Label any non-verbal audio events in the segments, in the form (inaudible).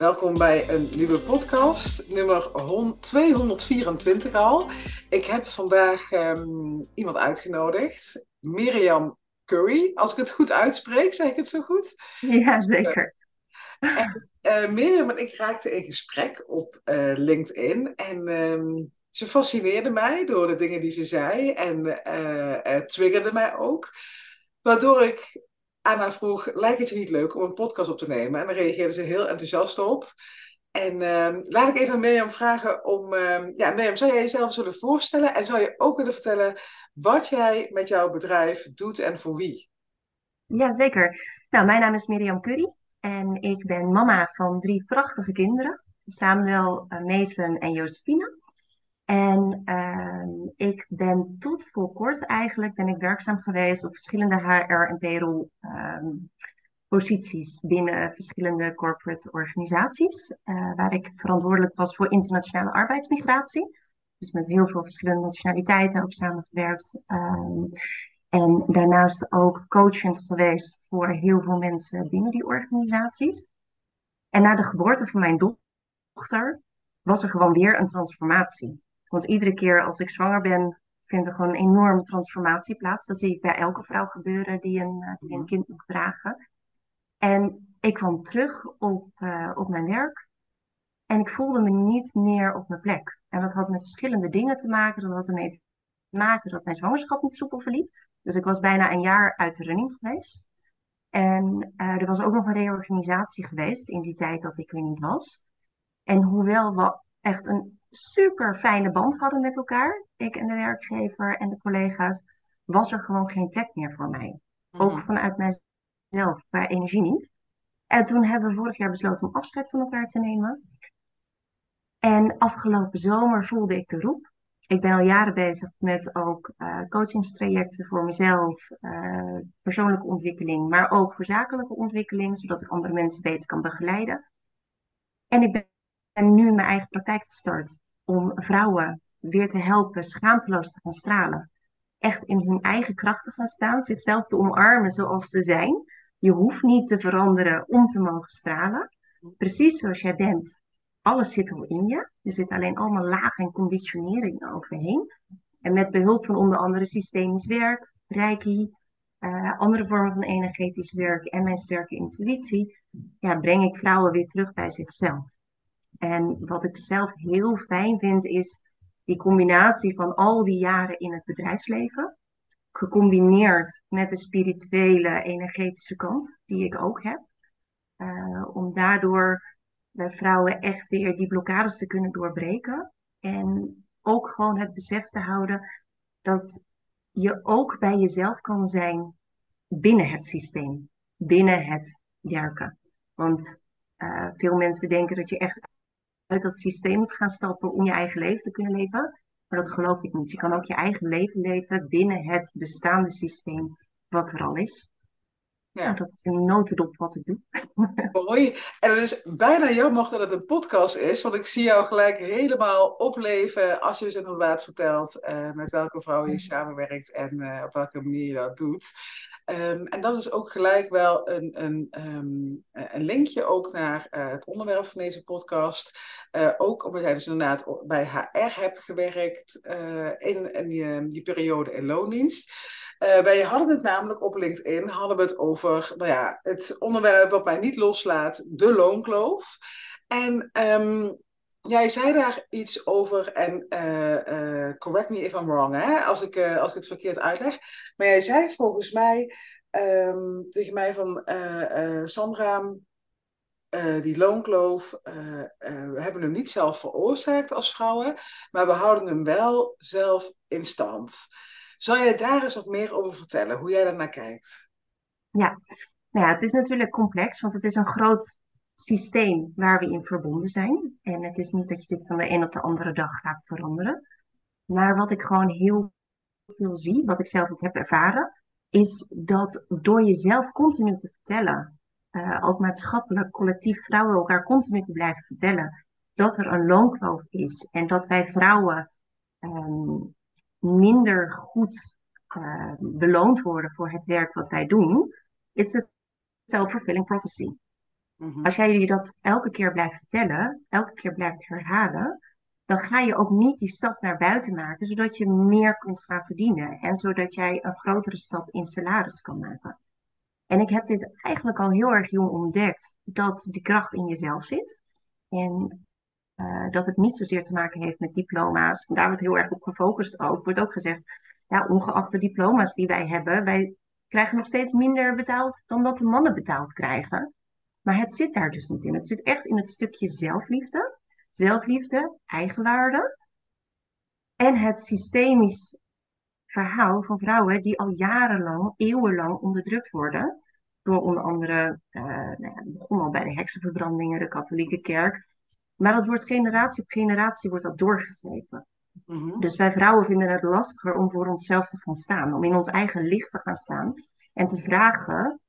Welkom bij een nieuwe podcast, nummer 224 al. Ik heb vandaag um, iemand uitgenodigd, Mirjam Curry. Als ik het goed uitspreek, zeg ik het zo goed? Ja, zeker. Uh, uh, Mirjam en ik raakten in gesprek op uh, LinkedIn en um, ze fascineerde mij door de dingen die ze zei en triggerde mij ook. Waardoor ik Anna vroeg, lijkt het je niet leuk om een podcast op te nemen? En daar reageerde ze heel enthousiast op. En uh, laat ik even aan Mirjam vragen om... Uh, ja, Mirjam, zou jij jezelf zullen voorstellen? En zou je ook willen vertellen wat jij met jouw bedrijf doet en voor wie? Ja, zeker. Nou, mijn naam is Mirjam Curry. En ik ben mama van drie prachtige kinderen. Samuel, uh, Mason en Josephine. En uh, ik ben tot voor kort eigenlijk ben ik werkzaam geweest op verschillende HR en payroll um, posities binnen verschillende corporate organisaties, uh, waar ik verantwoordelijk was voor internationale arbeidsmigratie. Dus met heel veel verschillende nationaliteiten ook samengewerkt. Um, en daarnaast ook coachend geweest voor heel veel mensen binnen die organisaties. En na de geboorte van mijn dochter was er gewoon weer een transformatie. Want iedere keer als ik zwanger ben, vindt er gewoon een enorme transformatie plaats. Dat zie ik bij elke vrouw gebeuren die een, eh, die een kind moet dragen. En ik kwam terug op, uh, op mijn werk en ik voelde me niet meer op mijn plek. En dat had met verschillende dingen te maken. Dat had ermee te maken dat mijn zwangerschap niet soepel verliep. Dus ik was bijna een jaar uit de running geweest. En uh, er was ook nog een reorganisatie geweest in die tijd dat ik er niet was. En hoewel we echt een super fijne band hadden met elkaar, ik en de werkgever en de collega's, was er gewoon geen plek meer voor mij. Ook Mhm. vanuit mijzelf, qua energie niet. En toen hebben we vorig jaar besloten om afscheid van elkaar te nemen. En afgelopen zomer voelde ik de roep. Ik ben al jaren bezig met ook uh, coachingstrajecten voor mezelf, uh, persoonlijke ontwikkeling, maar ook voor zakelijke ontwikkeling, zodat ik andere mensen beter kan begeleiden. En ik ben en nu mijn eigen praktijk gestart om vrouwen weer te helpen schaamteloos te gaan stralen. Echt in hun eigen kracht te gaan staan, zichzelf te omarmen zoals ze zijn. Je hoeft niet te veranderen om te mogen stralen. Precies zoals jij bent. Alles zit al in je. Er zit alleen allemaal lagen en conditionering overheen. En met behulp van onder andere systemisch werk, reiki, uh, andere vormen van energetisch werk en mijn sterke intuïtie, ja, breng ik vrouwen weer terug bij zichzelf. En wat ik zelf heel fijn vind, is die combinatie van al die jaren in het bedrijfsleven, gecombineerd met de spirituele, energetische kant, die ik ook heb. Uh, om daardoor bij vrouwen echt weer die blokkades te kunnen doorbreken. En ook gewoon het besef te houden dat je ook bij jezelf kan zijn binnen het systeem, binnen het werken. Want uh, veel mensen denken dat je echt uit dat systeem moet gaan stappen om je eigen leven te kunnen leven. Maar dat geloof ik niet. Je kan ook je eigen leven leven binnen het bestaande systeem wat er al is. Ja. Nou, dat is een notendop wat ik doe. (laughs) Mooi. En het is bijna jammer dat het een podcast is, want ik zie jou gelijk helemaal opleven als je dus inderdaad vertelt uh, met welke vrouw je samenwerkt en uh, op welke manier je dat doet. Um, en dat is ook gelijk wel een, een, um, een linkje ook naar uh, het onderwerp van deze podcast. Uh, ook omdat jij dus inderdaad bij HR hebt gewerkt in, in die, die, periode in loondienst. wij hadden het namelijk op LinkedIn, hadden we het over nou ja, het onderwerp wat mij niet loslaat, de loonkloof. En um, Jij zei daar iets over, en uh, uh, correct me if I'm wrong, hè, als, ik, uh, als ik het verkeerd uitleg. Maar jij zei volgens mij um, tegen mij van Sandra, die loonkloof, we hebben hem niet zelf veroorzaakt als vrouwen, maar we houden hem wel zelf in stand. Zou jij daar eens wat meer over vertellen, hoe jij daar naar kijkt? Ja. Nou ja, het is natuurlijk complex, want het is een groot systeem waar we in verbonden zijn. En het is niet dat je dit van de een op de andere dag gaat veranderen. Maar wat ik gewoon heel veel zie, wat ik zelf ook heb ervaren, is dat door jezelf continu te vertellen, uh, ook maatschappelijk, collectief vrouwen elkaar continu te blijven vertellen, dat er een loonkloof is en dat wij vrouwen um, minder goed uh, beloond worden voor het werk wat wij doen, is een self-fulfilling prophecy. Mhm. Als jij je dat elke keer blijft vertellen, elke keer blijft herhalen, dan ga je ook niet die stap naar buiten maken, zodat je meer kunt gaan verdienen en zodat jij een grotere stap in salaris kan maken. En ik heb dit eigenlijk al heel erg jong ontdekt, dat die kracht in jezelf zit. En uh, dat het niet zozeer te maken heeft met diploma's. daar wordt heel erg op gefocust ook. wordt ook gezegd, ja, ongeacht de diploma's die wij hebben, wij krijgen nog steeds minder betaald dan dat de mannen betaald krijgen. Maar het zit daar dus niet in. Het zit echt in het stukje zelfliefde. Zelfliefde, eigenwaarde. En het systemisch verhaal van vrouwen die al jarenlang, eeuwenlang onderdrukt worden. Door onder andere, uh, nou ja, begon al bij de heksenverbrandingen, de katholieke kerk. Maar dat wordt generatie op generatie wordt dat doorgegeven. Mhm. Dus wij vrouwen vinden het lastiger om voor onszelf te gaan staan, om in ons eigen licht te gaan staan en te vragen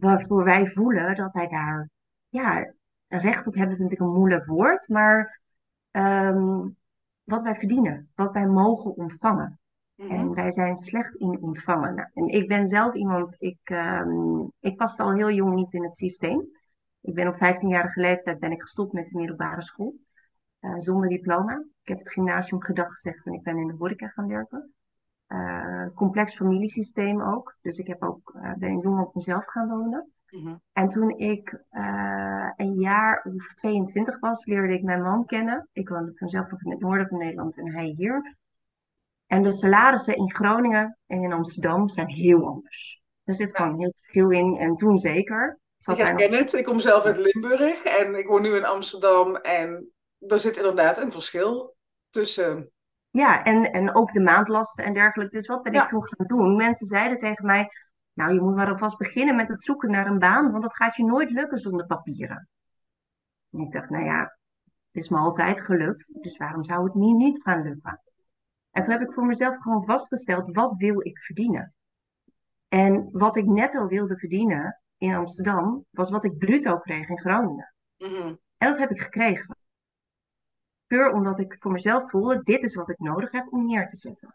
waarvoor wij voelen dat wij daar ja, recht op hebben, vind ik een moeilijk woord, maar um, wat wij verdienen, wat wij mogen ontvangen. Mhm. En wij zijn slecht in ontvangen. Nou, en ik ben zelf iemand, ik, um, ik paste al heel jong niet in het systeem. Ik ben op 15-jarige leeftijd ben ik gestopt met de middelbare school. Uh, zonder diploma. Ik heb het gymnasium gedag gezegd en ik ben in de horeca gaan werken. Uh, complex familiesysteem ook. Dus ik heb ook, uh, ben jong op mezelf gaan wonen. Mhm. En toen ik een jaar of 22 was, leerde ik mijn man kennen. Ik woonde toen zelf nog in het noorden van Nederland en hij hier. En de salarissen in Groningen en in Amsterdam zijn heel anders. Er zit gewoon heel veel in en toen zeker. Ik herken het. Ik kom zelf uit Limburg en ik woon nu in Amsterdam. En er zit inderdaad een verschil tussen. Ja, en, en ook de maandlasten en dergelijke. Dus wat ben ik toen gaan doen? Mensen zeiden tegen mij, nou je moet maar alvast beginnen met het zoeken naar een baan, want dat gaat je nooit lukken zonder papieren. En ik dacht, nou ja, het is me altijd gelukt, dus waarom zou het niet, niet gaan lukken? En toen heb ik voor mezelf gewoon vastgesteld, wat wil ik verdienen? En wat ik netto wilde verdienen, in Amsterdam was wat ik bruto kreeg in Groningen. Mhm. En dat heb ik gekregen. Puur omdat ik voor mezelf voelde, dit is wat ik nodig heb om neer te zetten.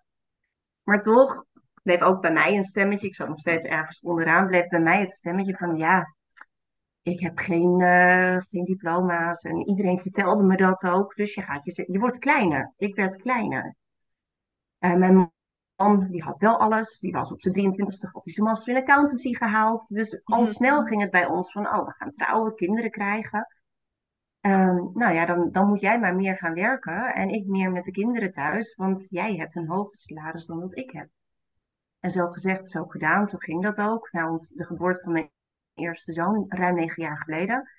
Maar toch bleef ook bij mij een stemmetje, ik zat nog steeds ergens onderaan, bleef bij mij het stemmetje van ja, ik heb geen, uh, geen diploma's en iedereen vertelde me dat ook. Dus je, gaat je, je wordt kleiner. Ik werd kleiner. Uh, mijn man die had wel alles. Die was op zijn 23ste, had hij zijn master in accountancy gehaald. Dus al mhm. snel ging het bij ons van, oh, we gaan trouwen, kinderen krijgen. Um, nou ja, dan, dan moet jij maar meer gaan werken en ik meer met de kinderen thuis, want jij hebt een hoger salaris dan dat ik heb. En zo gezegd, zo gedaan, zo ging dat ook. Na ons, de geboorte van mijn eerste zoon, ruim negen jaar geleden.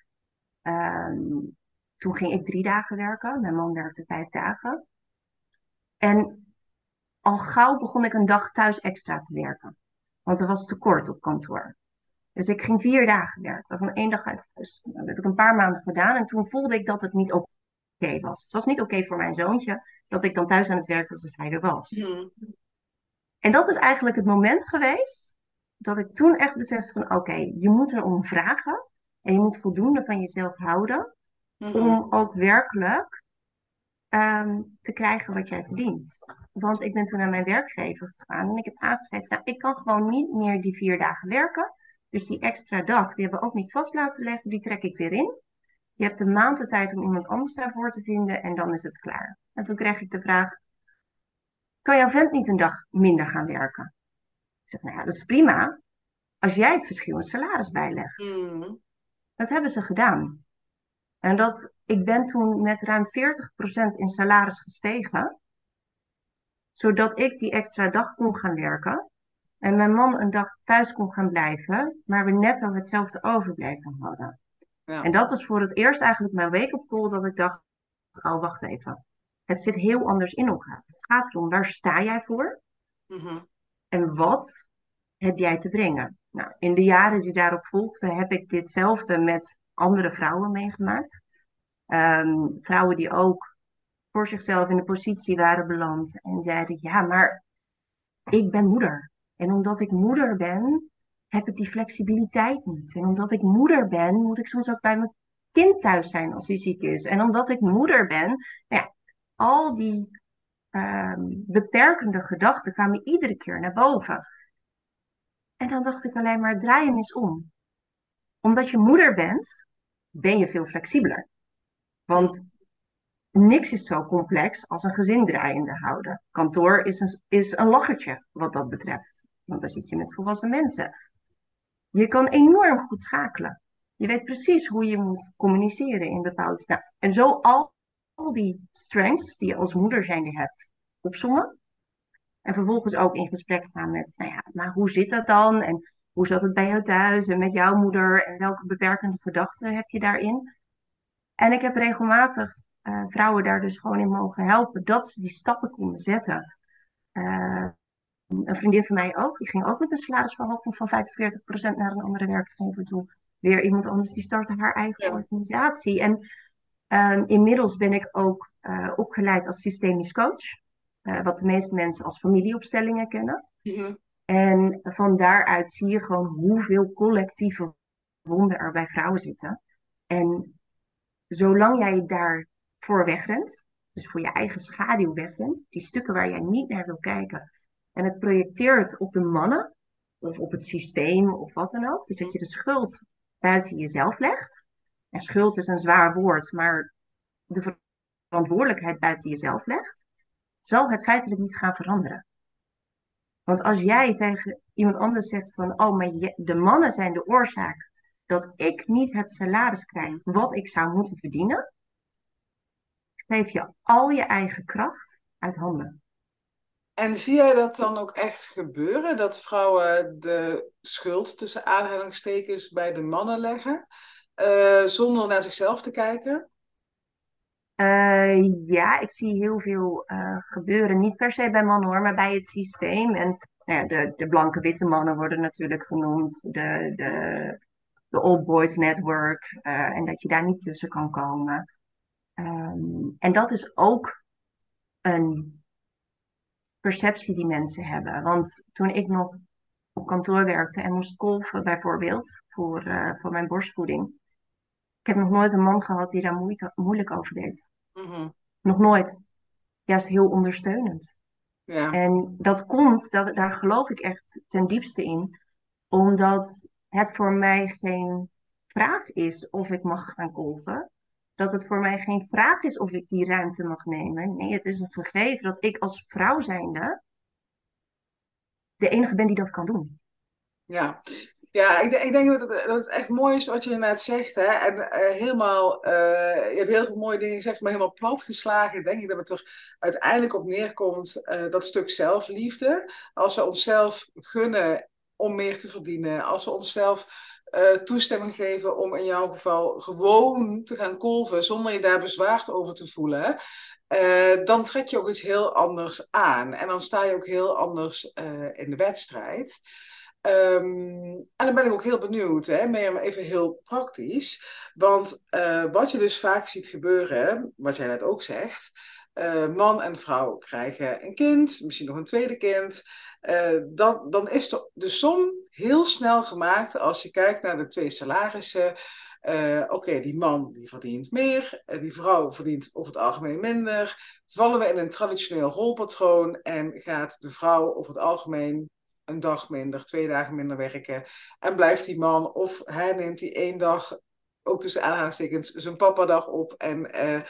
Um, toen ging ik drie dagen werken, mijn man werkte vijf dagen. En al gauw begon ik een dag thuis extra te werken. Want er was tekort op kantoor. Dus ik ging vier dagen werken, van één dag uit huis. Dat heb ik een paar maanden gedaan en toen voelde ik dat het niet oké was. Het was niet oké voor mijn zoontje dat ik dan thuis aan het werken was als hij er was. Hmm. En dat is eigenlijk het moment geweest dat ik toen echt besefte van oké, je moet erom vragen en je moet voldoende van jezelf houden hmm. om ook werkelijk ehm, te krijgen wat jij verdient. Want ik ben toen naar mijn werkgever gegaan en ik heb aangegeven, nou, ik kan gewoon niet meer die vier dagen werken. Dus die extra dag, die hebben we ook niet vast laten leggen, die trek ik weer in. Je hebt een maand de tijd om iemand anders daarvoor te vinden en dan is het klaar. En toen kreeg ik de vraag, kan jouw vent niet een dag minder gaan werken? Ik zeg, nou ja, dat is prima. Als jij het verschil in salaris bijlegt. Mm. Dat hebben ze gedaan. En dat, ik ben toen met ruim 40% in salaris gestegen zodat ik die extra dag kon gaan werken. En mijn man een dag thuis kon gaan blijven, maar we net al hetzelfde overbleven hadden. Ja. En dat was voor het eerst eigenlijk mijn wake-up call dat ik dacht, oh wacht even. Het zit heel anders in elkaar. Het gaat erom, waar sta jij voor? Mhm. En wat heb jij te brengen? Nou, in de jaren die daarop volgden heb ik ditzelfde met andere vrouwen meegemaakt. Ehm, vrouwen die ook voor zichzelf in de positie waren beland. En zeiden, ja, maar ik ben moeder. En omdat ik moeder ben, heb ik die flexibiliteit niet. En omdat ik moeder ben, moet ik soms ook bij mijn kind thuis zijn als hij ziek is. En omdat ik moeder ben, nou ja, al die ehm, beperkende gedachten kwamen iedere keer naar boven. En dan dacht ik alleen maar, draai hem eens om. omdat je moeder bent, ben je veel flexibeler. Want niks is zo complex als een gezin draaiende houden. Kantoor is een, is een lachertje wat dat betreft. Want dan zit je met volwassen mensen. Je kan enorm goed schakelen. Je weet precies hoe je moet communiceren in bepaalde... Nou, en zo al, al die strengths die je als moeder zijnde hebt opzommen. En vervolgens ook in gesprek gaan met, nou ja, maar hoe zit dat dan? En hoe zat het bij jou thuis en met jouw moeder? En welke beperkende gedachten heb je daarin? En ik heb regelmatig uh, vrouwen daar dus gewoon in mogen helpen dat ze die stappen konden zetten. Uh, een vriendin van mij ook, die ging ook met een salarisverhoging van 45% naar een andere werkgever toe. Weer iemand anders die startte haar eigen organisatie. En um, inmiddels ben ik ook uh, opgeleid als systemisch coach. wat de meeste mensen als familieopstellingen kennen. Mm En van daaruit zie je gewoon hoeveel collectieve wonden er bij vrouwen zitten. En zolang jij daarvoor wegrent, dus voor je eigen schaduw wegrent, die stukken waar jij niet naar wil kijken, en het projecteert op de mannen of op het systeem of wat dan ook, dus dat je de schuld buiten jezelf legt. En schuld is een zwaar woord, maar de verantwoordelijkheid buiten jezelf legt, zal het feitelijk niet gaan veranderen. Want als jij tegen iemand anders zegt van, oh, maar de mannen zijn de oorzaak dat ik niet het salaris krijg wat ik zou moeten verdienen, geef je al je eigen kracht uit handen. En zie jij dat dan ook echt gebeuren? Dat vrouwen de schuld tussen aanhalingstekens bij de mannen leggen, uh, zonder naar zichzelf te kijken? Uh, ja, ik zie heel veel uh, gebeuren. Niet per se bij mannen hoor, maar bij het systeem. En nou ja, de, de blanke witte mannen worden natuurlijk genoemd. De, de, de Old Boys Network. en dat je daar niet tussen kan komen. Um, en dat is ook een perceptie die mensen hebben. Want toen ik nog op kantoor werkte en moest kolven bijvoorbeeld voor, uh, voor mijn borstvoeding. Ik heb nog nooit een man gehad die daar moeite, moeilijk over deed. Mm Nog nooit. Juist heel ondersteunend. Ja. En dat komt, dat, daar geloof ik echt ten diepste in, omdat het voor mij geen vraag is of ik mag gaan kolven dat het voor mij geen vraag is of ik die ruimte mag nemen. Nee, het is een gegeven dat ik als vrouw zijnde de enige ben die dat kan doen. Ja, ja ik, ik denk dat het, dat echt mooi is wat je net zegt. Hè? En uh, helemaal, uh, je hebt heel veel mooie dingen gezegd, maar helemaal platgeslagen. Denk ik dat het er uiteindelijk op neerkomt, uh, dat stuk zelfliefde. Als we onszelf gunnen om meer te verdienen, als we onszelf uh, toestemming geven om in jouw geval gewoon te gaan kolven zonder je daar bezwaard over te voelen, uh, dan trek je ook iets heel anders aan. En dan sta je ook heel anders uh, in de wedstrijd. Um, en dan ben ik ook heel benieuwd, hè, maar even heel praktisch. Want wat je dus vaak ziet gebeuren, wat jij net ook zegt, man en vrouw krijgen een kind, misschien nog een tweede kind. dan, dan is de, de som heel snel gemaakt als je kijkt naar de twee salarissen. Uh, Oké, die man die verdient meer, uh, die vrouw verdient over het algemeen minder. Vallen we in een traditioneel rolpatroon en gaat de vrouw over het algemeen een dag minder, twee dagen minder werken. En blijft die man of hij neemt die één dag, ook tussen aanhalingstekens, zijn papa-dag op en uh,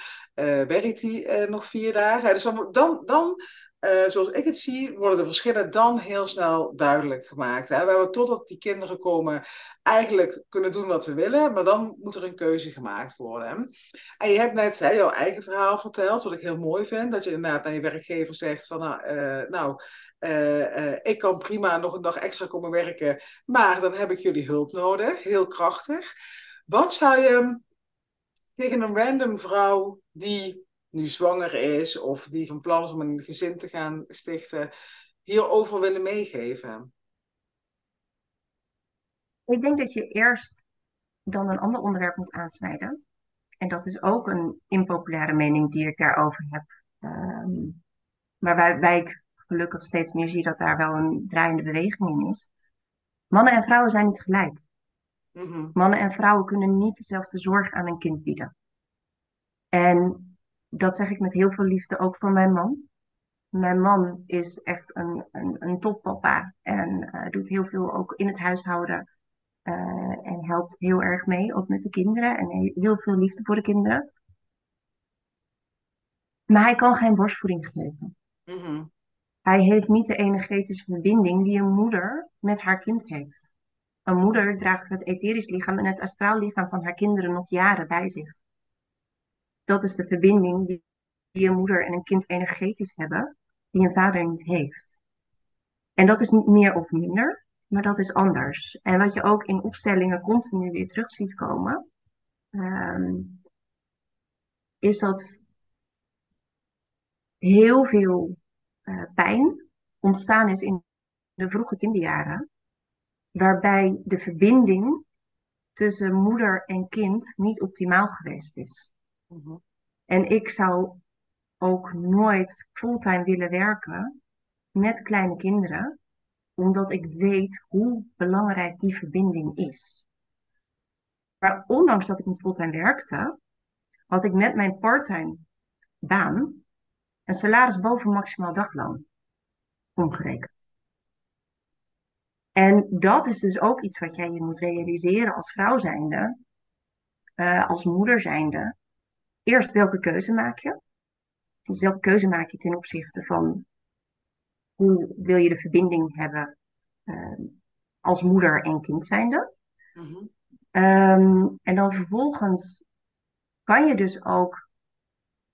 werkt hij nog vier dagen. Dus dan, dan uh, zoals ik het zie, worden de verschillen dan heel snel duidelijk gemaakt. Hè? We hebben totdat die kinderen komen eigenlijk kunnen doen wat we willen, maar dan moet er een keuze gemaakt worden. En je hebt net hè, jouw eigen verhaal verteld, wat ik heel mooi vind, dat je inderdaad naar je werkgever zegt van nou, uh, nou uh, ik kan prima nog een dag extra komen werken, maar dan heb ik jullie hulp nodig, heel krachtig. Wat zou je tegen een random vrouw die nu zwanger is of die van plan is om een gezin te gaan stichten, hierover willen meegeven? Ik denk dat je eerst dan een ander onderwerp moet aansnijden. En dat is ook een impopulaire mening die ik daarover heb. Um, maar waarbij ik gelukkig steeds meer zie dat daar wel een draaiende beweging in is. Mannen en vrouwen zijn niet gelijk. Mm Mannen en vrouwen kunnen niet dezelfde zorg aan een kind bieden. En dat zeg ik met heel veel liefde ook voor mijn man. Mijn man is echt een, een, een toppapa en uh, doet heel veel ook in het huishouden. en helpt heel erg mee, ook met de kinderen. En heel veel liefde voor de kinderen. Maar hij kan geen borstvoeding geven. Mhm. Hij heeft niet de energetische verbinding die een moeder met haar kind heeft. Een moeder draagt het etherisch lichaam en het astraal lichaam van haar kinderen nog jaren bij zich. Dat is de verbinding die, een moeder en een kind energetisch hebben, die een vader niet heeft. En dat is niet meer of minder, maar dat is anders. En wat je ook in opstellingen continu weer terug ziet komen, ehm, is dat heel veel uh, pijn ontstaan is in de vroege kinderjaren, waarbij de verbinding tussen moeder en kind niet optimaal geweest is. Mhm. En ik zou ook nooit fulltime willen werken met kleine kinderen, omdat ik weet hoe belangrijk die verbinding is. Maar ondanks dat ik niet fulltime werkte, had ik met mijn parttime baan een salaris boven maximaal dagloon omgerekend. En dat is dus ook iets wat jij je moet realiseren als vrouw zijnde, uh, als moeder zijnde. Eerst welke keuze maak je? Dus welke keuze maak je ten opzichte van hoe wil je de verbinding hebben uh, als moeder en kind zijnde? Mm -hmm. um, en dan vervolgens kan je dus ook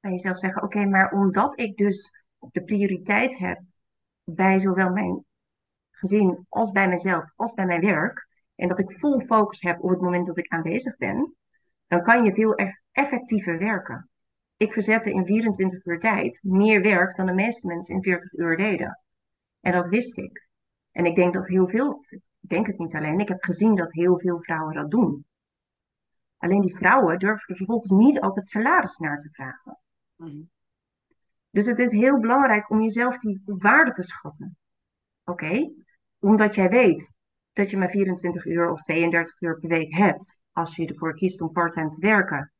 bij jezelf zeggen: Oké, maar omdat ik dus de prioriteit heb bij zowel mijn gezin als bij mezelf als bij mijn werk, en dat ik vol focus heb op het moment dat ik aanwezig ben, dan kan je veel effectiever werken. Ik verzette in 24 uur tijd meer werk dan de meeste mensen in 40 uur deden. En dat wist ik. En ik denk dat heel veel, ik denk het niet alleen, ik heb gezien dat heel veel vrouwen dat doen. Alleen die vrouwen durven er vervolgens niet ook het salaris naar te vragen. Mhm. Dus het is heel belangrijk om jezelf die waarde te schatten. Oké, omdat jij weet dat je maar 24 uur of 32 uur per week hebt, als je ervoor kiest om parttime te werken,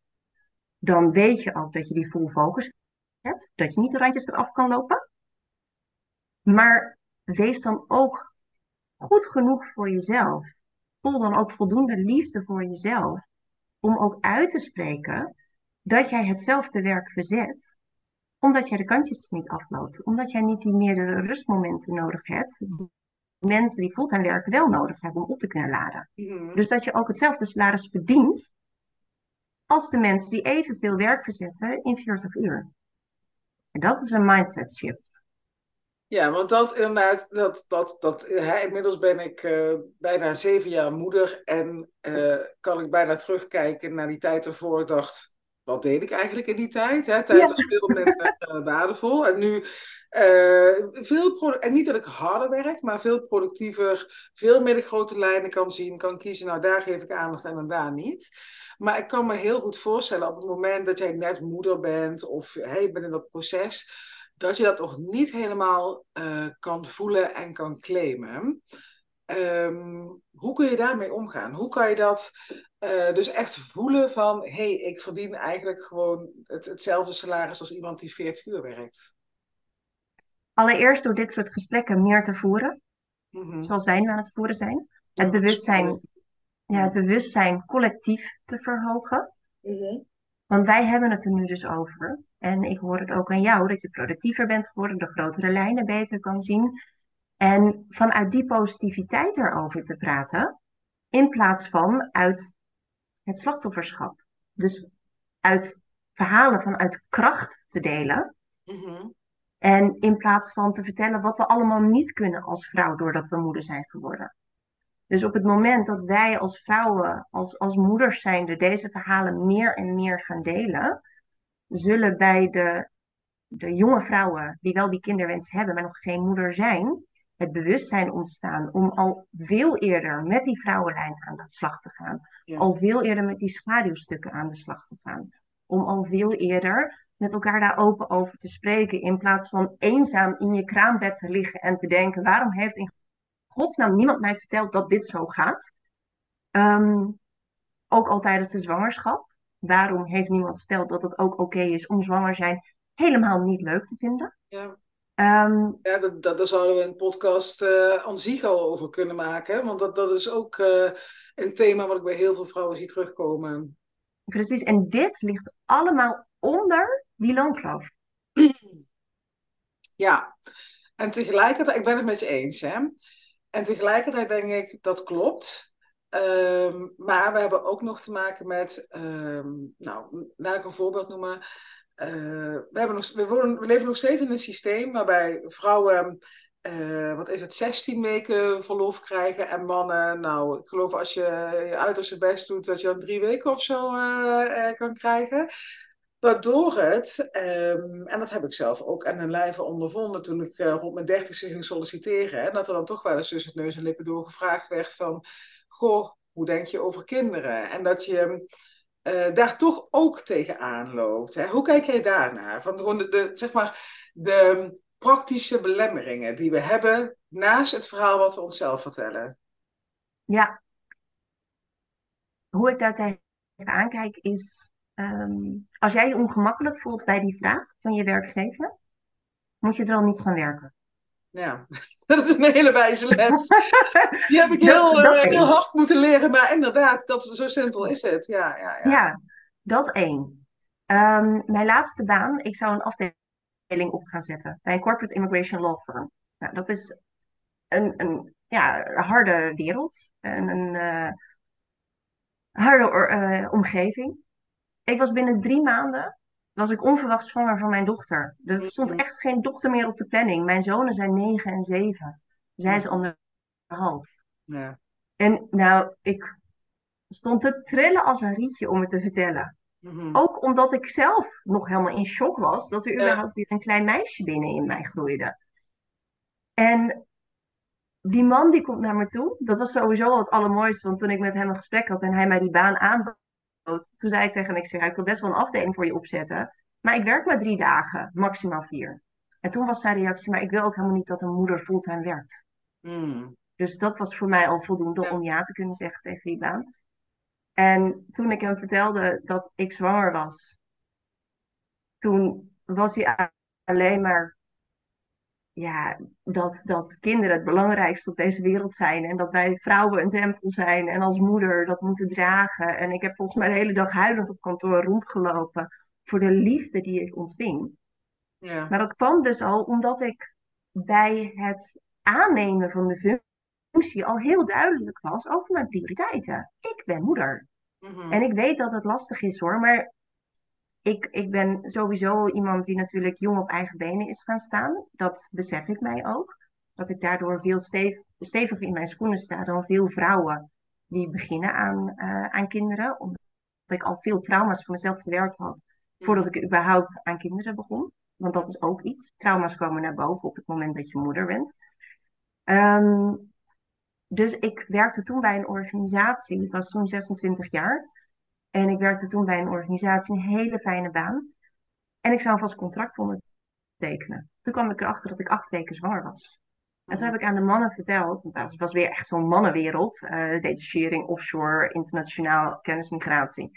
dan weet je ook dat je die full focus hebt, dat je niet de randjes eraf kan lopen. Maar wees dan ook goed genoeg voor jezelf. Voel dan ook voldoende liefde voor jezelf om ook uit te spreken dat jij hetzelfde werk verzet, omdat jij de kantjes niet afloopt, omdat jij niet die meerdere rustmomenten nodig hebt, mensen die fulltime werken wel nodig hebben om op te kunnen laden. Mhm. Dus dat je ook hetzelfde salaris verdient als de mensen die evenveel werk verzetten in 40 uur. En dat is een mindset shift. Ja, want dat inderdaad, dat, dat, dat, hè, inmiddels ben ik uh, bijna zeven jaar moeder en uh, kan ik bijna terugkijken naar die tijd ervoor. Ik dacht, wat deed ik eigenlijk in die tijd? Hè? Tijd was veel minder uh, waardevol. En nu veel en niet dat ik harder werk, maar veel productiever, veel meer de grote lijnen kan zien, kan kiezen. Nou, daar geef ik aandacht en daar niet. Maar ik kan me heel goed voorstellen op het moment dat jij net moeder bent of hey, je bent in dat proces, dat je dat nog niet helemaal uh, kan voelen en kan claimen. Um, hoe kun je daarmee omgaan? Hoe kan je dat uh, dus echt voelen van, hé, hey, ik verdien eigenlijk gewoon het, hetzelfde salaris als iemand die 40 uur werkt? Allereerst door dit soort gesprekken meer te voeren, mm-hmm. zoals wij nu aan het voeren zijn. Het bewustzijn, ja, het bewustzijn collectief te verhogen. Mm-hmm. Want wij hebben het er nu dus over. En ik hoor het ook aan jou, dat je productiever bent geworden, de grotere lijnen beter kan zien. En vanuit die positiviteit erover te praten, in plaats van uit het slachtofferschap. Dus uit verhalen vanuit kracht te delen. Mhm. En in plaats van te vertellen wat we allemaal niet kunnen als vrouw doordat we moeder zijn geworden. Dus op het moment dat wij als vrouwen, als, als moeders zijnde, deze verhalen meer en meer gaan delen, zullen bij de, de jonge vrouwen die wel die kinderwens hebben, maar nog geen moeder zijn, het bewustzijn ontstaan om al veel eerder met die vrouwenlijn aan de slag te gaan. Al veel eerder met die schaduwstukken aan de slag te gaan. Om al veel eerder met elkaar daar open over te spreken. In plaats van eenzaam in je kraambed te liggen en te denken: waarom heeft in godsnaam niemand mij verteld dat dit zo gaat? Ehm, ook al tijdens de zwangerschap. Waarom heeft niemand verteld dat het ook oké is om zwanger zijn helemaal niet leuk te vinden? Ja. Ehm, Ja, dat, dat, daar zouden we een podcast uh, aan zich al over kunnen maken. Want dat, dat is ook uh, een thema wat ik bij heel veel vrouwen zie terugkomen. Precies, en dit ligt allemaal onder die loonkloof. Ja, en tegelijkertijd, ik ben het met je eens, hè. En tegelijkertijd denk ik, dat klopt. Um, maar we hebben ook nog te maken met, um, nou, laat ik een voorbeeld noemen. Uh, we, hebben nog, we, wonen, we, leven nog steeds in een systeem waarbij vrouwen, uh, wat is het, 16 weken verlof krijgen en mannen, nou, ik geloof als je je uiterste best doet, dat je dan drie weken of zo uh, kan krijgen. Waardoor het, um, en dat heb ik zelf ook aan een lijve ondervonden toen ik uh, rond mijn dertigste ging solliciteren, hè, dat er dan toch wel eens tussen het neus en lippen door gevraagd werd van, goh, hoe denk je over kinderen? En dat je uh, daar toch ook tegenaan loopt. Hè? Hoe kijk jij daarnaar? Van de, zeg maar, de praktische belemmeringen die we hebben naast het verhaal wat we onszelf vertellen. Ja. Hoe ik daar tegenaan kijk is Um, als jij je ongemakkelijk voelt bij die vraag van je werkgever, moet je er al niet gaan werken. Ja, (laughs) dat is een hele wijze les. Die heb ik (laughs) heel, dat, dat uh, heel hard moeten leren, maar inderdaad, dat, zo simpel is het. Ja, ja, ja. ja dat één. Um, mijn laatste baan, ik zou een afdeling op gaan zetten bij een corporate immigration law firm. Nou, dat is een, een ja, harde wereld, een, een uh, harde uh, omgeving ik was binnen drie maanden was ik onverwacht zwanger van mijn dochter. Er stond echt geen dochter meer op de planning. Mijn zonen zijn negen en zeven. Zij is anderhalf. Ja. En nou, ik stond te trillen als een rietje om het te vertellen. Mm-hmm. Ook omdat ik zelf nog helemaal in shock was dat er überhaupt weer een klein meisje binnen in mij groeide. En die man die komt naar me toe. Dat was sowieso het allermooiste, want toen ik met hem een gesprek had en hij mij die baan aanbood toen zei ik tegen hem, ik zeg, ik wil best wel een afdeling voor je opzetten. Maar ik werk maar drie dagen, maximaal vier. En toen was zijn reactie, maar ik wil ook helemaal niet dat een moeder fulltime werkt. Mm. Dus dat was voor mij al voldoende Ja. om ja te kunnen zeggen tegen die baan. En toen ik hem vertelde dat ik zwanger was, toen was hij alleen maar ja, dat, dat kinderen het belangrijkste op deze wereld zijn. En dat wij vrouwen een tempel zijn en als moeder dat moeten dragen. En ik heb volgens mij de hele dag huilend op kantoor rondgelopen voor de liefde die ik ontving. Ja. Maar dat kwam dus al omdat ik bij het aannemen van de functie al heel duidelijk was over mijn prioriteiten. Ik ben moeder. Mhm. En ik weet dat het lastig is hoor, maar ik, ik ben sowieso iemand die natuurlijk jong op eigen benen is gaan staan. Dat besef ik mij ook. Dat ik daardoor veel stevig, steviger in mijn schoenen sta dan veel vrouwen die beginnen aan, uh, aan kinderen. Omdat ik al veel trauma's voor mezelf verwerkt had voordat ik überhaupt aan kinderen begon. Want dat is ook iets. Trauma's komen naar boven op het moment dat je moeder bent. Um, dus ik werkte toen bij een organisatie. Ik was toen 26 jaar. En ik werkte toen bij een organisatie, een hele fijne baan. En ik zou een vast contract ondertekenen. Toen kwam ik erachter dat ik acht weken zwanger was. En toen heb ik aan de mannen verteld, want dat was weer echt zo'n mannenwereld. Uh, detachering, offshore, internationaal kennismigratie.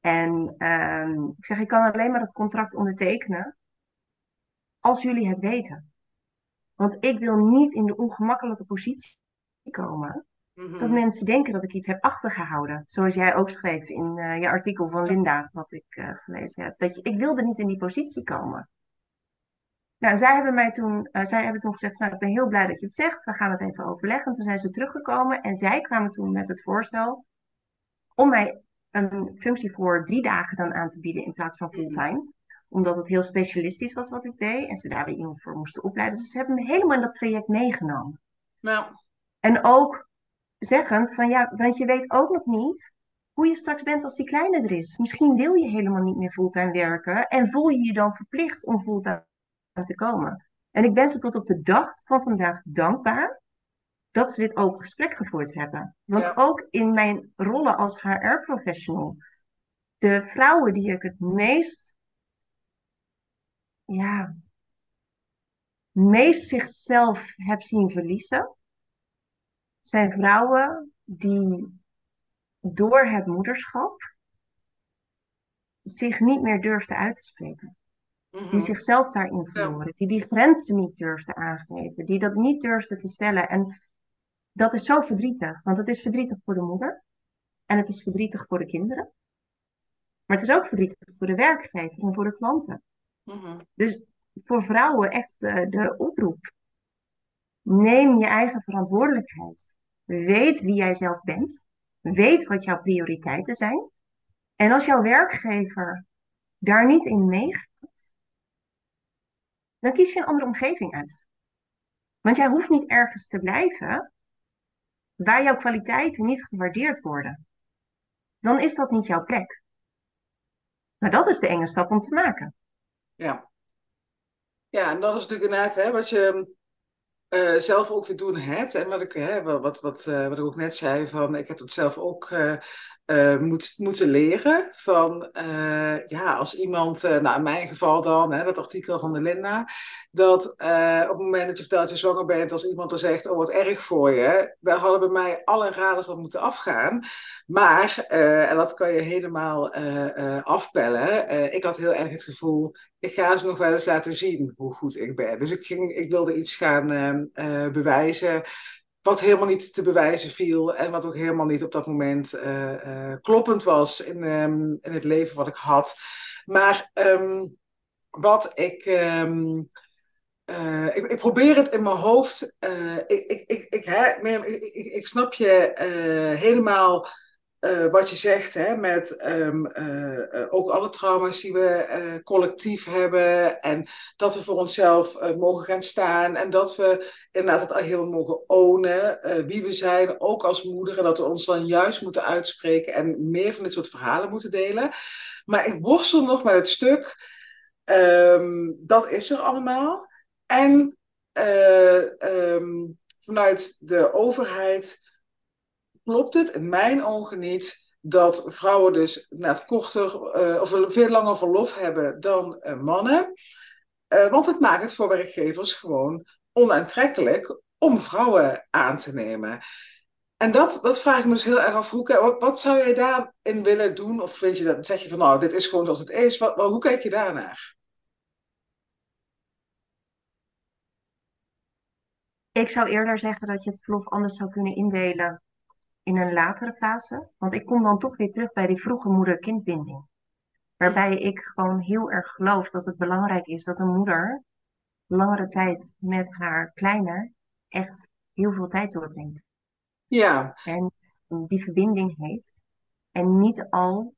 En um, ik zeg, ik kan alleen maar dat contract ondertekenen als jullie het weten. Want ik wil niet in de ongemakkelijke positie komen Mhm. dat mensen denken dat ik iets heb achtergehouden. Zoals jij ook schreef in uh, je artikel van Linda, wat ik uh, gelezen heb. Dat je, ik wilde niet in die positie komen. Nou, zij hebben mij toen, uh, zij hebben toen gezegd, nou, ik ben heel blij dat je het zegt. We gaan het even overleggen. En toen zijn ze teruggekomen en zij kwamen toen met het voorstel om mij een functie voor drie dagen dan aan te bieden in plaats van fulltime. Omdat het heel specialistisch was wat ik deed en ze daar weer iemand voor moesten opleiden. Dus ze hebben me helemaal in dat traject meegenomen. Nou, En ook zeggend van ja, want je weet ook nog niet hoe je straks bent als die kleine er is. Misschien wil je helemaal niet meer fulltime werken en voel je je dan verplicht om fulltime te komen. En ik ben ze tot op de dag van vandaag dankbaar dat ze dit open gesprek gevoerd hebben. Want Ja. ook in mijn rollen als HR-professional, de vrouwen die ik het meest, ja, meest zichzelf heb zien verliezen, zijn vrouwen die door het moederschap zich niet meer durfden uit te spreken. die Mhm. zichzelf daarin Ja. verloren, die die grenzen niet durfden aangeven, die dat niet durfden te stellen. En dat is zo verdrietig, want het is verdrietig voor de moeder en het is verdrietig voor de kinderen. Maar het is ook verdrietig voor de werkgever en voor de klanten. Mhm. Dus voor vrouwen echt de, de oproep. Neem je eigen verantwoordelijkheid. Weet wie jij zelf bent. Weet wat jouw prioriteiten zijn. En als jouw werkgever daar niet in meegaat, dan kies je een andere omgeving uit. Want jij hoeft niet ergens te blijven waar jouw kwaliteiten niet gewaardeerd worden. Dan is dat niet jouw plek. Maar dat is de enge stap om te maken. Ja. Ja, en dat is natuurlijk inderdaad hè, wat je eh, zelf ook te doen hebt. En wat ik, hè, wat, wat, eh, wat ik ook net zei, van, ik heb het zelf ook eh, moet, moeten leren. Van, eh, ja, als iemand, eh, nou in mijn geval dan, hè, dat artikel van de Linda, dat op het moment dat je vertelt dat je zwanger bent, als iemand dan zegt, oh wat erg voor je, daar hadden bij mij alle radars al moeten afgaan. Maar, en dat kan je helemaal afpellen, eh, ik had heel erg het gevoel, ik ga ze nog wel eens laten zien hoe goed ik ben. Dus ik, ging, ik wilde iets gaan bewijzen wat helemaal niet te bewijzen viel en wat ook helemaal niet op dat moment eh, eh, kloppend was in, ehm, in het leven wat ik had. Maar ehm, wat ik, ehm, eh, ik, ik probeer het in mijn hoofd. ik, ik, ik, ik, ik, ik, snap je helemaal eh, wat je zegt, hè, met ehm, eh, eh, ook alle trauma's die we collectief hebben. En dat we voor onszelf mogen gaan staan. En dat we inderdaad het heel mogen ownen, wie we zijn, ook als moeder. En dat we ons dan juist moeten uitspreken en meer van dit soort verhalen moeten delen. Maar ik worstel nog met het stuk. ehm, dat is er allemaal. En eh, ehm, vanuit de overheid klopt het in mijn ogen niet dat vrouwen dus net korter eh, of veel langer verlof hebben dan eh, mannen. Eh, want het maakt het voor werkgevers gewoon onaantrekkelijk om vrouwen aan te nemen. En dat, dat vraag ik me dus heel erg af. Hoe, wat, wat zou jij daarin willen doen? Of vind je dat, zeg je van nou, dit is gewoon zoals het is. Wat, hoe kijk je daarnaar? Ik zou eerder zeggen dat je het verlof anders zou kunnen indelen in een latere fase. Want ik kom dan toch weer terug bij die vroege moeder-kindbinding. Waarbij ik gewoon heel erg geloof dat het belangrijk is dat een moeder langere tijd met haar kleine echt heel veel tijd doorbrengt. Ja, En die verbinding heeft. En niet al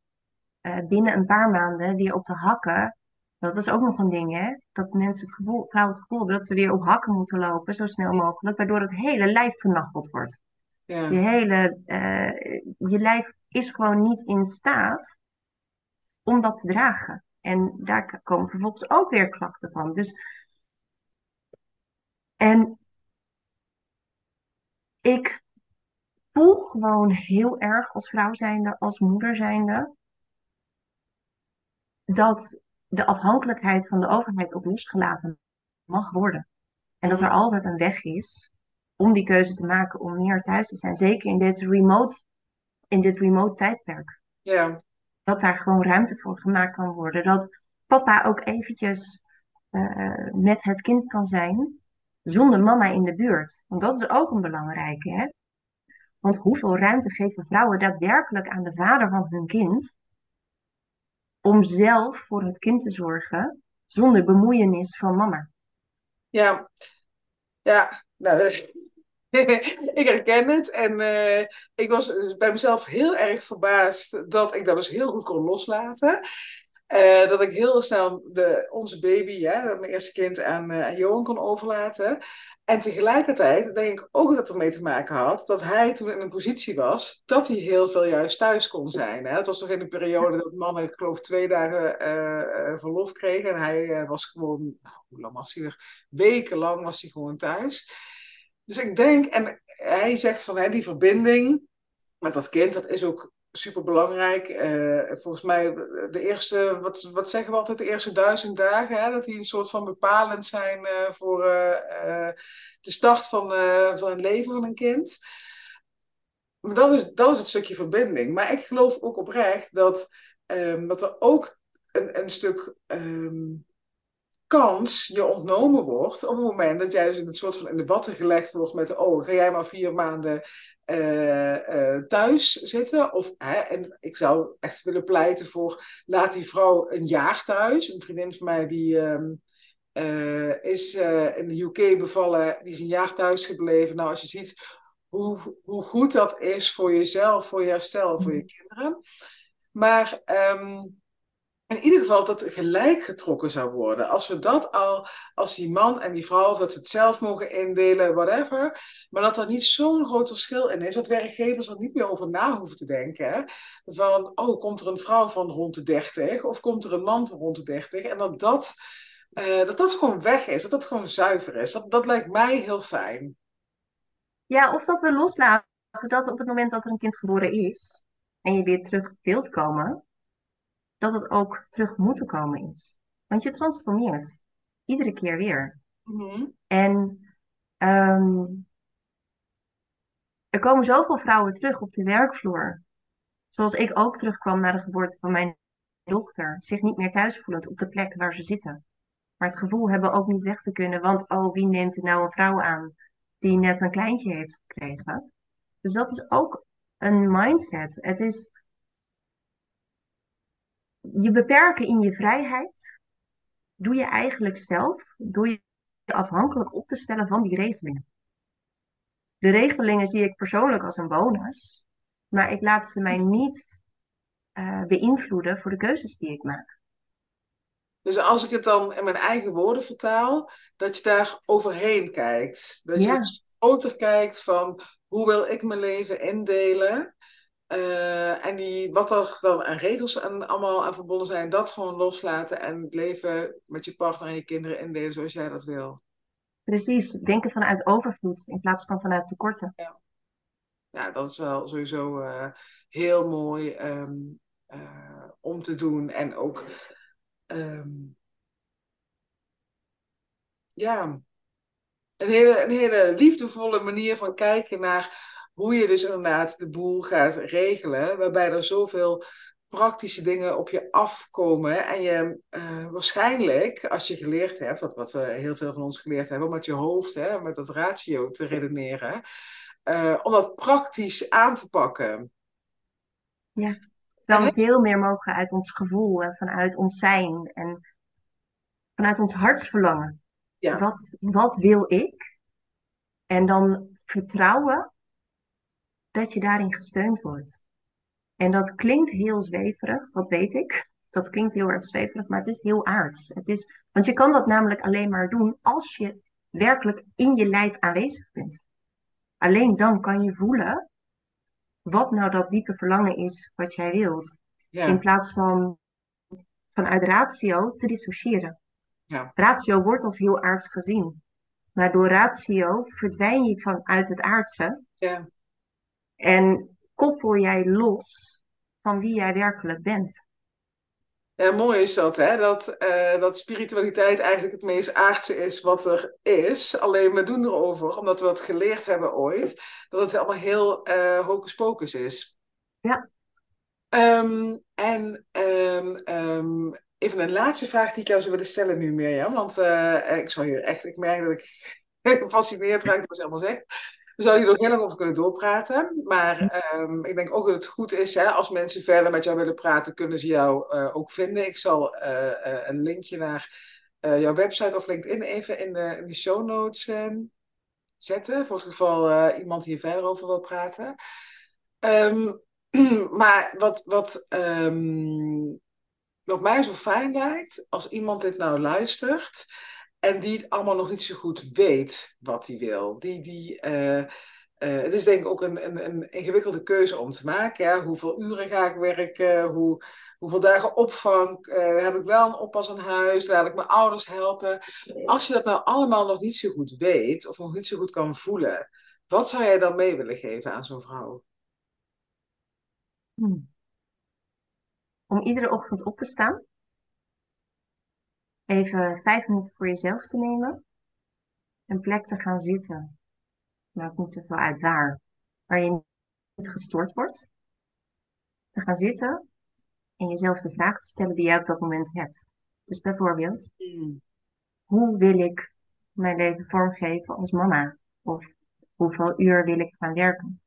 eh, binnen een paar maanden weer op de hakken. Dat is ook nog een ding, hè? Dat mensen het gevoel, vrouwen het gevoel hebben dat ze weer op hakken moeten lopen, zo snel mogelijk, waardoor het hele lijf vernacheld wordt. Ja, Je hele, eh, je lijf is gewoon niet in staat om dat te dragen. En daar komen vervolgens ook weer klachten van. Dus, en ik voel gewoon heel erg als vrouw zijnde, als moeder zijnde, dat de afhankelijkheid van de overheid ook losgelaten mag worden. En dat er altijd een weg is om die keuze te maken om meer thuis te zijn. Zeker in dit remote, in dit remote tijdperk. ja, Dat daar gewoon ruimte voor gemaakt kan worden. Dat papa ook eventjes eh, met het kind kan zijn zonder mama in de buurt. Want dat is ook een belangrijke. Hè? Want hoeveel ruimte geven vrouwen daadwerkelijk aan de vader van hun kind om zelf voor het kind te zorgen zonder bemoeienis van mama? ja. Ja, nou, dat- (laughs) ik herken het. En eh, ik was dus bij mezelf heel erg verbaasd dat ik dat dus heel goed kon loslaten. Eh, dat ik heel snel de, onze baby, ja, mijn eerste kind, aan, aan Johan kon overlaten. En tegelijkertijd denk ik ook dat het ermee te maken had dat hij toen in een positie was dat hij heel veel juist thuis kon zijn. Hè. Het was nog in de periode dat mannen, ik geloof, twee dagen verlof kregen. En hij was gewoon, nou, hoe lang was hij er? Wekenlang was hij gewoon thuis. Dus ik denk, en hij zegt van hè, die verbinding met dat kind, dat is ook super belangrijk. volgens mij de eerste, wat, wat zeggen we altijd, de eerste duizend dagen, hè, dat die een soort van bepalend zijn eh, voor eh, eh, de start van, eh, van het leven van een kind. Maar dat is, dat is het stukje verbinding. Maar ik geloof ook oprecht dat, ehm, dat er ook een, een stuk ehm, kans je ontnomen wordt op het moment dat jij dus in het soort van in de watten gelegd wordt met, oh, ga jij maar vier maanden uh, uh, thuis zitten? Of, hè, en ik zou echt willen pleiten voor, laat die vrouw een jaar thuis. Een vriendin van mij die um, uh, is in de UK bevallen, die is een jaar thuis gebleven. Nou, als je ziet hoe, hoe goed dat is voor jezelf, voor je herstel, voor je kinderen. Maar um, in ieder geval dat gelijk getrokken zou worden. Als we dat al, als die man en die vrouw, dat ze het zelf mogen indelen, whatever. Maar dat er niet zo'n groot verschil in is, dat werkgevers er niet meer over na hoeven te denken. Van, oh, komt er een vrouw van rond de 30 of komt er een man van rond de 30? En dat dat, uh, dat, dat gewoon weg is, dat dat gewoon zuiver is. Dat, dat lijkt mij heel fijn. Ja, of dat we loslaten dat op het moment dat er een kind geboren is en je weer terug wilt komen, dat het ook terug moeten komen is. Want je transformeert iedere keer weer. Mhm. En um, er komen zoveel vrouwen terug op de werkvloer. Zoals ik ook terugkwam na de geboorte van mijn dochter. Zich niet meer thuis voelend op de plek waar ze zitten. Maar het gevoel hebben ook niet weg te kunnen. Want oh, wie neemt er nou een vrouw aan die net een kleintje heeft gekregen? Dus dat is ook een mindset. Het is je beperken in je vrijheid doe je eigenlijk zelf door je afhankelijk op te stellen van die regelingen. De regelingen zie ik persoonlijk als een bonus, maar ik laat ze mij niet uh, beïnvloeden voor de keuzes die ik maak. Dus als ik het dan in mijn eigen woorden vertaal, dat je daar overheen kijkt. Dat je ja. groter kijkt van hoe wil ik mijn leven indelen uh, en die, wat er dan aan regels en allemaal aan verbonden zijn, dat gewoon loslaten en het leven met je partner en je kinderen indelen zoals jij dat wil. Precies, denken vanuit overvloed in plaats van vanuit tekorten. Ja, ja dat is wel sowieso uh, heel mooi um, uh, om te doen. En ook, um, ja, een hele, een hele liefdevolle manier van kijken naar hoe je dus inderdaad de boel gaat regelen, waarbij er zoveel praktische dingen op je afkomen en je uh, waarschijnlijk, als je geleerd hebt, wat, wat we heel veel van ons geleerd hebben, om met je hoofd, hè, met dat ratio te redeneren, uh, om dat praktisch aan te pakken. Ja, dan veel meer mogen uit ons gevoel en vanuit ons zijn en vanuit ons hartsverlangen. Ja. Wat, wat wil ik? En dan vertrouwen dat je daarin gesteund wordt. En dat klinkt heel zweverig, dat weet ik. Dat klinkt heel erg zweverig, maar het is heel aards. Het is, want je kan dat namelijk alleen maar doen als je werkelijk in je lijf aanwezig bent. Alleen dan kan je voelen wat nou dat diepe verlangen is wat jij wilt. Ja. In plaats van vanuit ratio te dissociëren. Ja. Ratio wordt als heel aards gezien. Maar door ratio verdwijn je vanuit het aardse. Ja. En koppel jij los van wie jij werkelijk bent. Ja, mooi is dat, hè? Dat, uh, dat spiritualiteit eigenlijk het meest aardse is wat er is. Alleen we doen erover, omdat we het geleerd hebben ooit, dat het allemaal heel uh, hocus pocus is. Ja. Um, en um, um, even een laatste vraag die ik jou zou willen stellen nu, Mirjam. Want uh, ik zou hier echt, ik merk dat ik (laughs) gefascineerd raak, ik was helemaal zeg. We zouden hier nog heel lang over kunnen doorpraten. Maar um, ik denk ook dat het goed is, hè, als mensen verder met jou willen praten, kunnen ze jou uh, ook vinden. Ik zal uh, uh, een linkje naar jouw website of LinkedIn even in de, in show notes um, zetten. Voor het geval iemand hier verder over wil praten. Um, (clears throat) maar wat, wat, wat mij zo fijn lijkt, als iemand dit nou luistert en die het allemaal nog niet zo goed weet wat hij wil. Die, die, uh, uh, het is denk ik ook een, een, een, ingewikkelde keuze om te maken. Ja? Hoeveel uren ga ik werken? Hoe, hoeveel dagen opvang? Uh, heb ik wel een oppas aan huis? Laat ik mijn ouders helpen? Als je dat nou allemaal nog niet zo goed weet of nog niet zo goed kan voelen, wat zou jij dan mee willen geven aan zo'n vrouw? Hmm. Om iedere ochtend op te staan even vijf minuten voor jezelf te nemen. Een plek te gaan zitten. Maakt niet zoveel uit waar. Waar je niet gestoord wordt. Te gaan zitten en jezelf de vraag te stellen die jij op dat moment hebt. Dus bijvoorbeeld, hmm. hoe wil ik mijn leven vormgeven als mama? Of hoeveel uur wil ik gaan werken?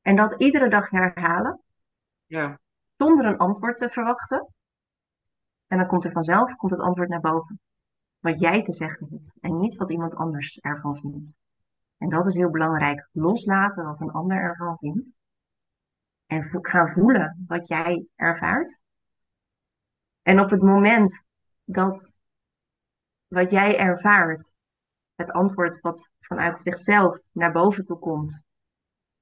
En dat iedere dag herhalen, Ja. zonder een antwoord te verwachten. En dan komt er vanzelf komt het antwoord naar boven. Wat jij te zeggen hebt en niet wat iemand anders ervan vindt. En dat is heel belangrijk. Loslaten wat een ander ervan vindt. En gaan voelen wat jij ervaart. En op het moment dat wat jij ervaart, het antwoord wat vanuit zichzelf naar boven toe komt,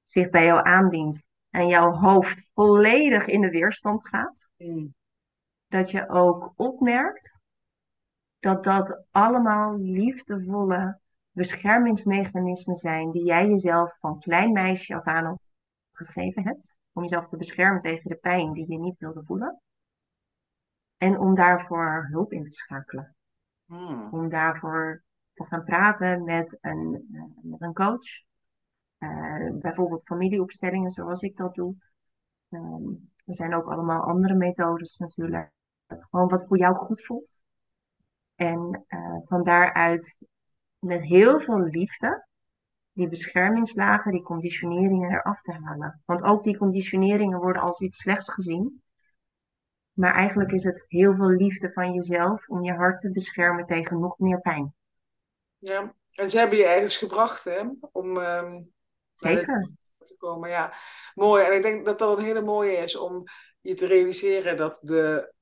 zich bij jou aandient en jouw hoofd volledig in de weerstand gaat, Mm. Dat je ook opmerkt dat dat allemaal liefdevolle beschermingsmechanismen zijn die jij jezelf van klein meisje af aan gegeven hebt. Om jezelf te beschermen tegen de pijn die je niet wilde voelen. En om daarvoor hulp in te schakelen. Mm. Om daarvoor te gaan praten met een, eh, met een coach. Eh, bijvoorbeeld familieopstellingen zoals ik dat doe. Ehm, er zijn ook allemaal andere methodes natuurlijk. Gewoon wat voor jou goed voelt. En eh, van daaruit met heel veel liefde die beschermingslagen, die conditioneringen eraf te halen. Want ook die conditioneringen worden als iets slechts gezien. Maar eigenlijk is het heel veel liefde van jezelf om je hart te beschermen tegen nog meer pijn. Ja. En ze hebben je ergens gebracht, hè? Om dit Zeker. te komen. Ja, mooi. En ik denk dat dat een hele mooie is om je te realiseren dat de,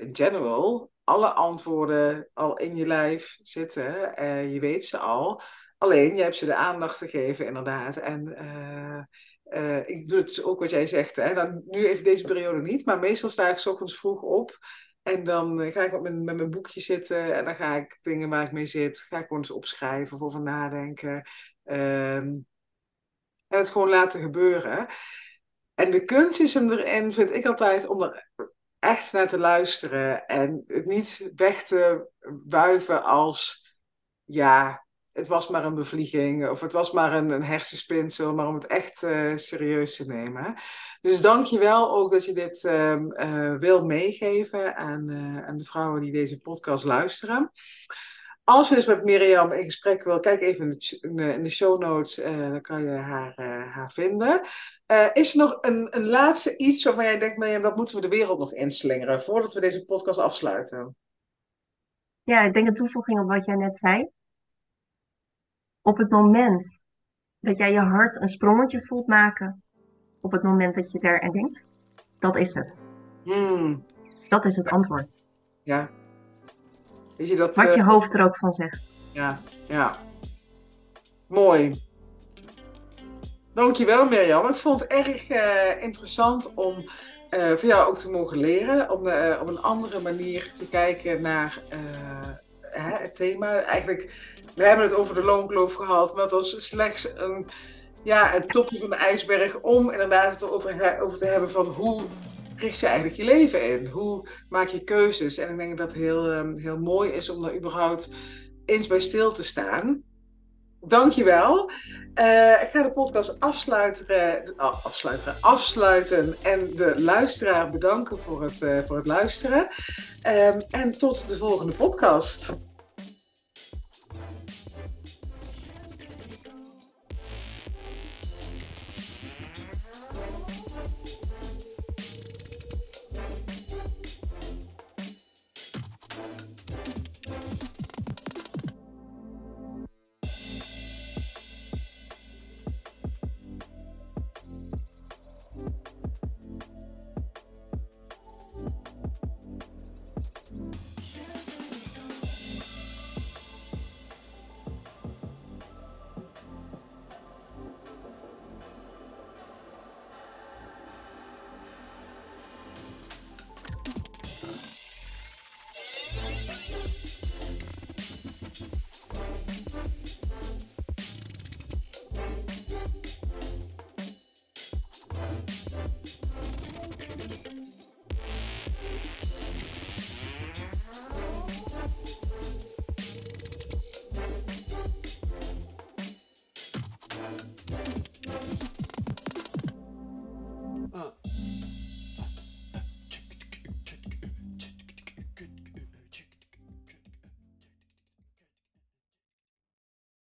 in general, alle antwoorden al in je lijf zitten. Eh, je weet ze al. Alleen, je hebt ze de aandacht te geven, inderdaad. En eh, eh, ik doe het dus ook wat jij zegt. Hè? Nu even deze periode niet, maar meestal sta ik 's ochtends vroeg op. En dan ga ik met mijn, met mijn boekje zitten en dan ga ik dingen waar ik mee zit, ga ik gewoon eens opschrijven of over nadenken. Ehm, en het gewoon laten gebeuren. En de kunst is hem erin, vind ik altijd, om er echt naar te luisteren. En het niet weg te wuiven als, ja, het was maar een bevlieging. Of het was maar een, hersenspinsel. Maar om het echt eh, serieus te nemen. Dus dank je wel ook dat je dit ehm, eh, wil meegeven aan, eh, aan de vrouwen die deze podcast luisteren. Als je dus met Mirjam in gesprek wil, kijk even in de, show notes, eh, dan kan je haar, eh, haar vinden. Eh, is er nog een, een laatste iets waarvan jij denkt, Mirjam, dat moeten we de wereld nog inslingeren voordat we deze podcast afsluiten? Ja, ik denk een toevoeging op wat jij net zei. Op het moment dat jij je hart een sprongetje voelt maken, op het moment dat je er aan denkt, dat is het. Hmm, Dat is het antwoord. ja. Weet je dat? Wat eh, je hoofd er ook van zegt. Ja, ja. Mooi. Dankjewel Mirjam. Ik vond het erg eh, interessant om eh van jou ook te mogen leren. Om eh, op een andere manier te kijken naar eh, hè, het thema. Eigenlijk, we hebben het over de loonkloof gehad, maar het was slechts een, ja, het topje van de ijsberg om inderdaad het erover over te hebben van hoe richt je eigenlijk je leven in? Hoe maak je keuzes? En ik denk dat het heel, ehm, heel mooi is om daar überhaupt eens bij stil te staan. Dankjewel. Eh ik ga de podcast afsluiten, afsluiten, afsluiten en de luisteraar bedanken voor het, eh, voor het luisteren. Ehm, en tot de volgende podcast.